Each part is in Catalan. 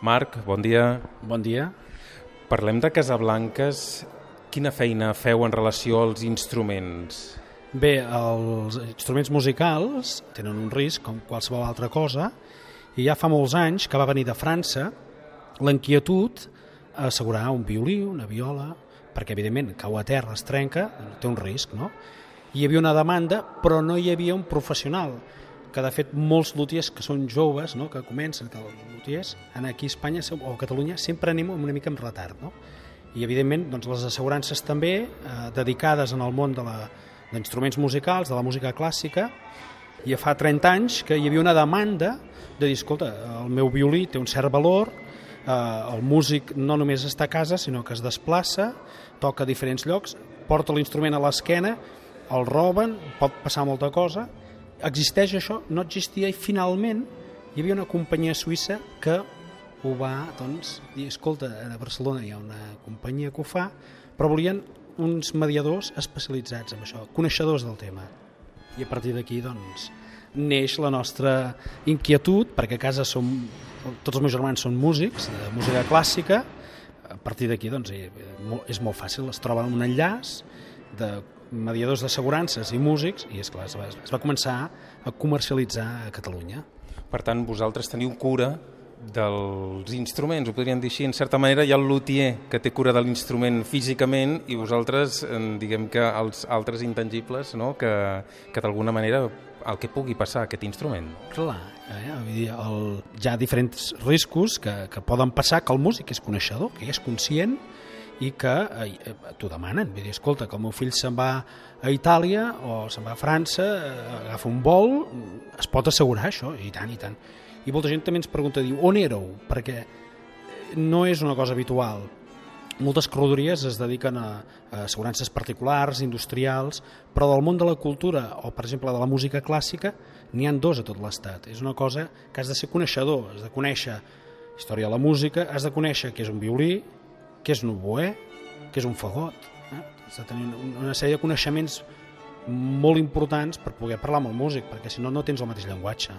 Marc, bon dia. Bon dia. Parlem de Casablanques. Quina feina feu en relació als instruments? Bé, els instruments musicals tenen un risc com qualsevol altra cosa i ja fa molts anys que va venir de França l'inquietud a assegurar un violí, una viola, perquè evidentment cau a terra, es trenca, té un risc, no? Hi havia una demanda, però no hi havia un professional, que de fet molts lutiers que són joves, no? que comencen, que lutiers, aquí a Espanya o a Catalunya sempre anem una mica amb retard, no? I evidentment doncs, les assegurances també, eh, dedicades en el món d'instruments musicals, de la música clàssica, i fa 30 anys que hi havia una demanda de dir, escolta, el meu violí té un cert valor, eh, el músic no només està a casa, sinó que es desplaça, toca a diferents llocs, porta l'instrument a l'esquena, el roben, pot passar molta cosa. Existeix això? No existia i finalment hi havia una companyia suïssa que ho va doncs, dir, escolta, a Barcelona hi ha una companyia que ho fa, però volien uns mediadors especialitzats en això, coneixedors del tema. I a partir d'aquí doncs, neix la nostra inquietud, perquè a casa som, tots els meus germans són músics, de música clàssica, a partir d'aquí doncs, eh, és molt fàcil, es troba un enllaç de mediadors d'assegurances i músics i esclar, es, va, es va començar a comercialitzar a Catalunya. Per tant, vosaltres teniu cura dels instruments, ho podríem dir així, en certa manera hi ha el luthier que té cura de l'instrument físicament i vosaltres, diguem que els altres intangibles, no? que, que d'alguna manera el que pugui passar a aquest instrument. Clar, eh? Vull dir, el, hi ha diferents riscos que, que poden passar, que el músic és coneixedor, que és conscient i que eh, t'ho demanen. Vull dir, escolta, que el meu fill se'n va a Itàlia o se'n va a França, eh, agafa un vol, es pot assegurar això, i tant, i tant i molta gent també ens pregunta, diu, on éreu? Perquè no és una cosa habitual. Moltes corredories es dediquen a, a assegurances particulars, industrials, però del món de la cultura o, per exemple, de la música clàssica, n'hi han dos a tot l'estat. És una cosa que has de ser coneixedor, has de conèixer història de la música, has de conèixer què és un violí, què és un oboè, què és un fagot. Eh? Has de tenir una sèrie de coneixements molt importants per poder parlar amb el músic, perquè si no, no tens el mateix llenguatge.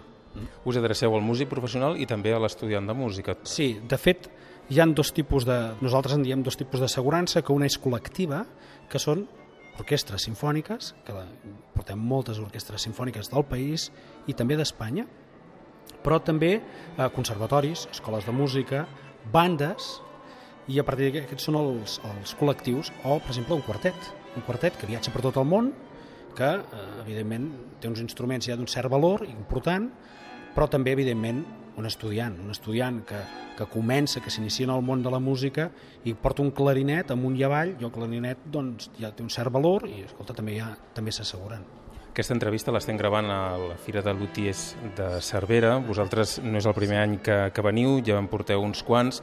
Us adreceu al músic professional i també a l'estudiant de música. Sí, de fet, hi han dos tipus de... Nosaltres en diem dos tipus d'assegurança, que una és col·lectiva, que són orquestres sinfòniques, que la, portem moltes orquestres sinfòniques del país i també d'Espanya, però també eh, conservatoris, escoles de música, bandes, i a partir d'aquí aquests són els, els col·lectius, o, per exemple, un quartet, un quartet que viatja per tot el món, que, eh, evidentment, té uns instruments ja d'un cert valor important, però també, evidentment, un estudiant, un estudiant que, que comença, que s'inicia en el món de la música i porta un clarinet amunt i avall, i el clarinet doncs, ja té un cert valor i escolta, també, ja, també s'asseguren. Aquesta entrevista l'estem gravant a la Fira de Lutiers de Cervera. Vosaltres no és el primer any que, que veniu, ja en porteu uns quants.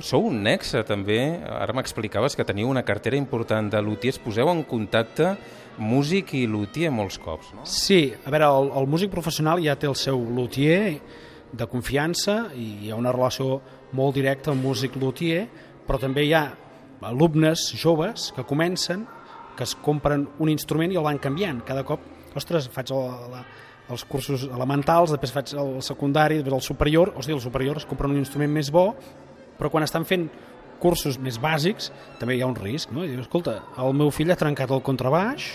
Sou un nexe, també. Ara m'explicaves que teniu una cartera important de lutiers. Poseu en contacte músic i luthier molts cops, no? Sí, a veure, el, el músic professional ja té el seu luthier de confiança i hi ha una relació molt directa amb músic-luthier, però també hi ha alumnes joves que comencen, que es compren un instrument i el van canviant. Cada cop, ostres, faig el, la, els cursos elementals, després faig el secundari, després el superior, sigui, el superior es compren un instrument més bo, però quan estan fent cursos més bàsics també hi ha un risc, no? I dius, escolta, el meu fill ha trencat el contrabaix,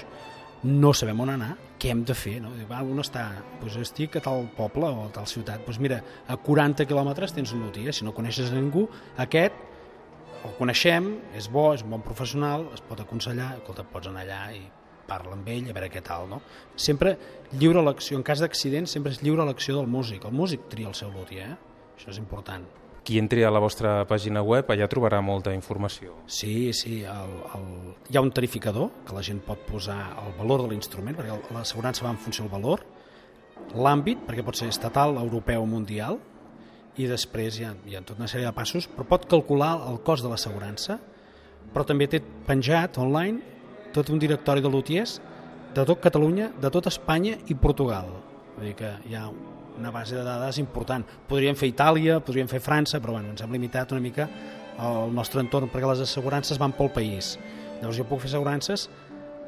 no sabem on anar, què hem de fer? No? Diu, va, on està? Pues estic a tal poble o a tal ciutat. Pues mira, a 40 quilòmetres tens un notícia, si no coneixes ningú, aquest el coneixem, és bo, és un bon professional, es pot aconsellar, escolta, pots anar allà i parla amb ell, a veure què tal, no? Sempre lliure l'acció, en cas d'accident sempre és lliure l'acció del músic, el músic tria el seu luthier, eh? això és important. Qui entri a la vostra pàgina web allà trobarà molta informació. Sí, sí, el, el... hi ha un tarificador que la gent pot posar el valor de l'instrument, perquè l'assegurança va en funció del valor, l'àmbit, perquè pot ser estatal, europeu o mundial, i després hi ha, hi ha tota una sèrie de passos, però pot calcular el cost de l'assegurança, però també té penjat online tot un directori de lutiers de tot Catalunya, de tot Espanya i Portugal. Vull dir que hi ha una base de dades important. Podríem fer Itàlia, podríem fer França, però bueno, ens hem limitat una mica al nostre entorn perquè les assegurances van pel país. Llavors jo puc fer assegurances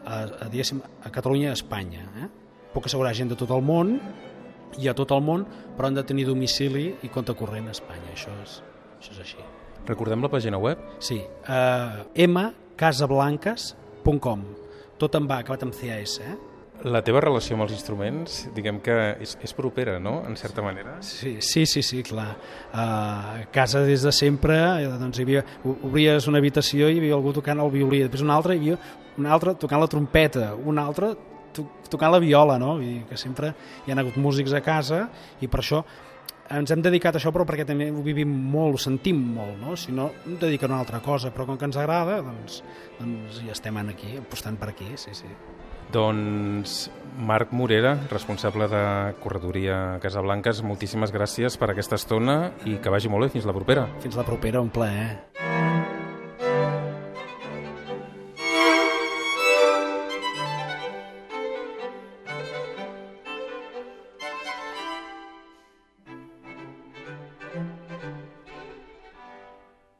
a, a, a Catalunya i a Espanya. Eh? Puc assegurar gent de tot el món i a tot el món, però han de tenir domicili i compte corrent a Espanya. Això és això és així. Recordem la pàgina web? Sí, uh, mcasablanques.com, tot en va, acabat amb CAS, eh? La teva relació amb els instruments, diguem que és, és propera, no?, en certa manera. Sí, sí, sí, sí clar. Uh, a casa des de sempre, eh, doncs hi havia, obries una habitació i hi havia algú tocant el violí, després una altra hi havia un altre tocant la trompeta, un altre tocant la viola, no? Vull dir que sempre hi ha hagut músics a casa i per això ens hem dedicat a això però perquè també ho vivim molt, ho sentim molt, no? Si no, em dediquen a una altra cosa, però com que ens agrada, doncs, doncs ja estem aquí, apostant per aquí, sí, sí. Doncs Marc Morera, responsable de Corredoria Casablanques, moltíssimes gràcies per aquesta estona i que vagi molt bé. Fins la propera. Fins la propera, un plaer.